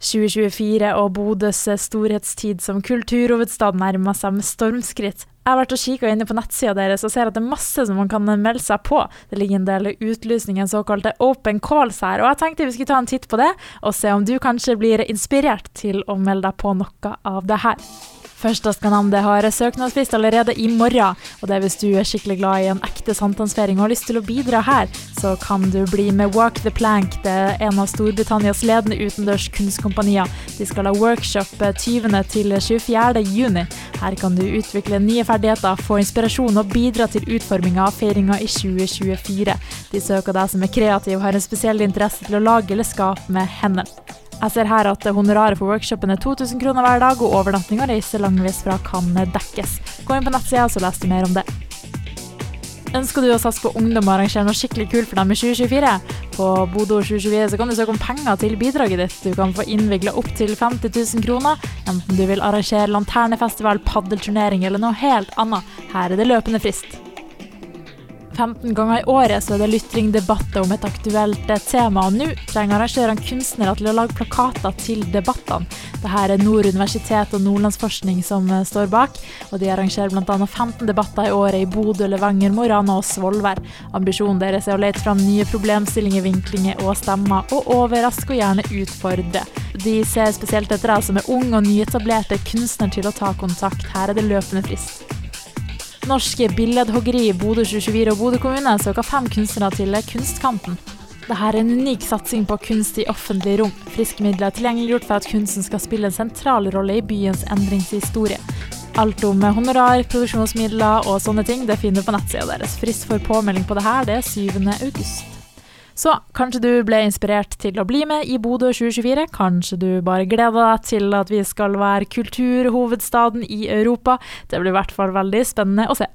2024 og Bodøs storhetstid som kulturhovedstad nærmer seg med stormskritt. Jeg har vært og kikka inne på nettsida deres og ser at det er masse som man kan melde seg på. Det ligger en del utlysninger, såkalte open calls her, og jeg tenkte vi skulle ta en titt på det, og se om du kanskje blir inspirert til å melde deg på noe av det her. Førsteårskanande har søknadsfrist allerede i morgen, og det er hvis du er skikkelig glad i en ekte sankthansfeiring og har lyst til å bidra her, så kan du bli med Walk the Plank. Det er en av Storbritannias ledende utendørs kunstkompanier. De skal ha workshop 20. til 24. juni. Her kan du utvikle nye ferdigheter, få inspirasjon og bidra til utforminga av feiringa i 2024. De søker deg som er kreativ og har en spesiell interesse til å lage eller skape med hendene. Jeg ser her at honoraret for workshopen er 2000 kroner hver dag, og overnatting og reise langvis fra kan dekkes. Gå inn på nettsida leser les mer om det. Ønsker du å satse på ungdom og arrangere noe skikkelig kult for dem i 2024? På Bodø 2024 så kan du søke om penger til bidraget ditt. Du kan få innvigla opptil 50 000 kroner, enten du vil arrangere lanternefestival, paddelturnering eller noe helt annet. Her er det løpende frist. 15 ganger i året så er det lytringdebatter om et aktuelt eh, tema, og nå trenger arrangørene kunstnere til å lage plakater til debattene. Dette er Nord universitet og Nordlandsforskning som eh, står bak, og de arrangerer bl.a. 15 debatter i året i Bodø, Levanger, Mo i Rana og Svolvær. Ambisjonen deres er å lete fram nye problemstillinger, vinklinger og stemmer, og overraske og gjerne utfordre. De ser spesielt etter deg som er ung og nyetablerte kunstner til å ta kontakt. Her er det løpende frist. Norske Billedhoggeri i Bodø 2024 og Bodø kommune søker fem kunstnere til Kunstkanten. Dette er en unik satsing på kunst i offentlig rom. Friske midler er tilgjengeliggjort for at kunsten skal spille en sentral rolle i byens endringshistorie. Alt om honorar, produksjonsmidler og sånne ting det finner du på nettsida deres. Frist for påmelding på det her det er 7. august. Så kanskje du ble inspirert til å bli med i Bodø 2024. Kanskje du bare gleder deg til at vi skal være kulturhovedstaden i Europa. Det blir i hvert fall veldig spennende å se.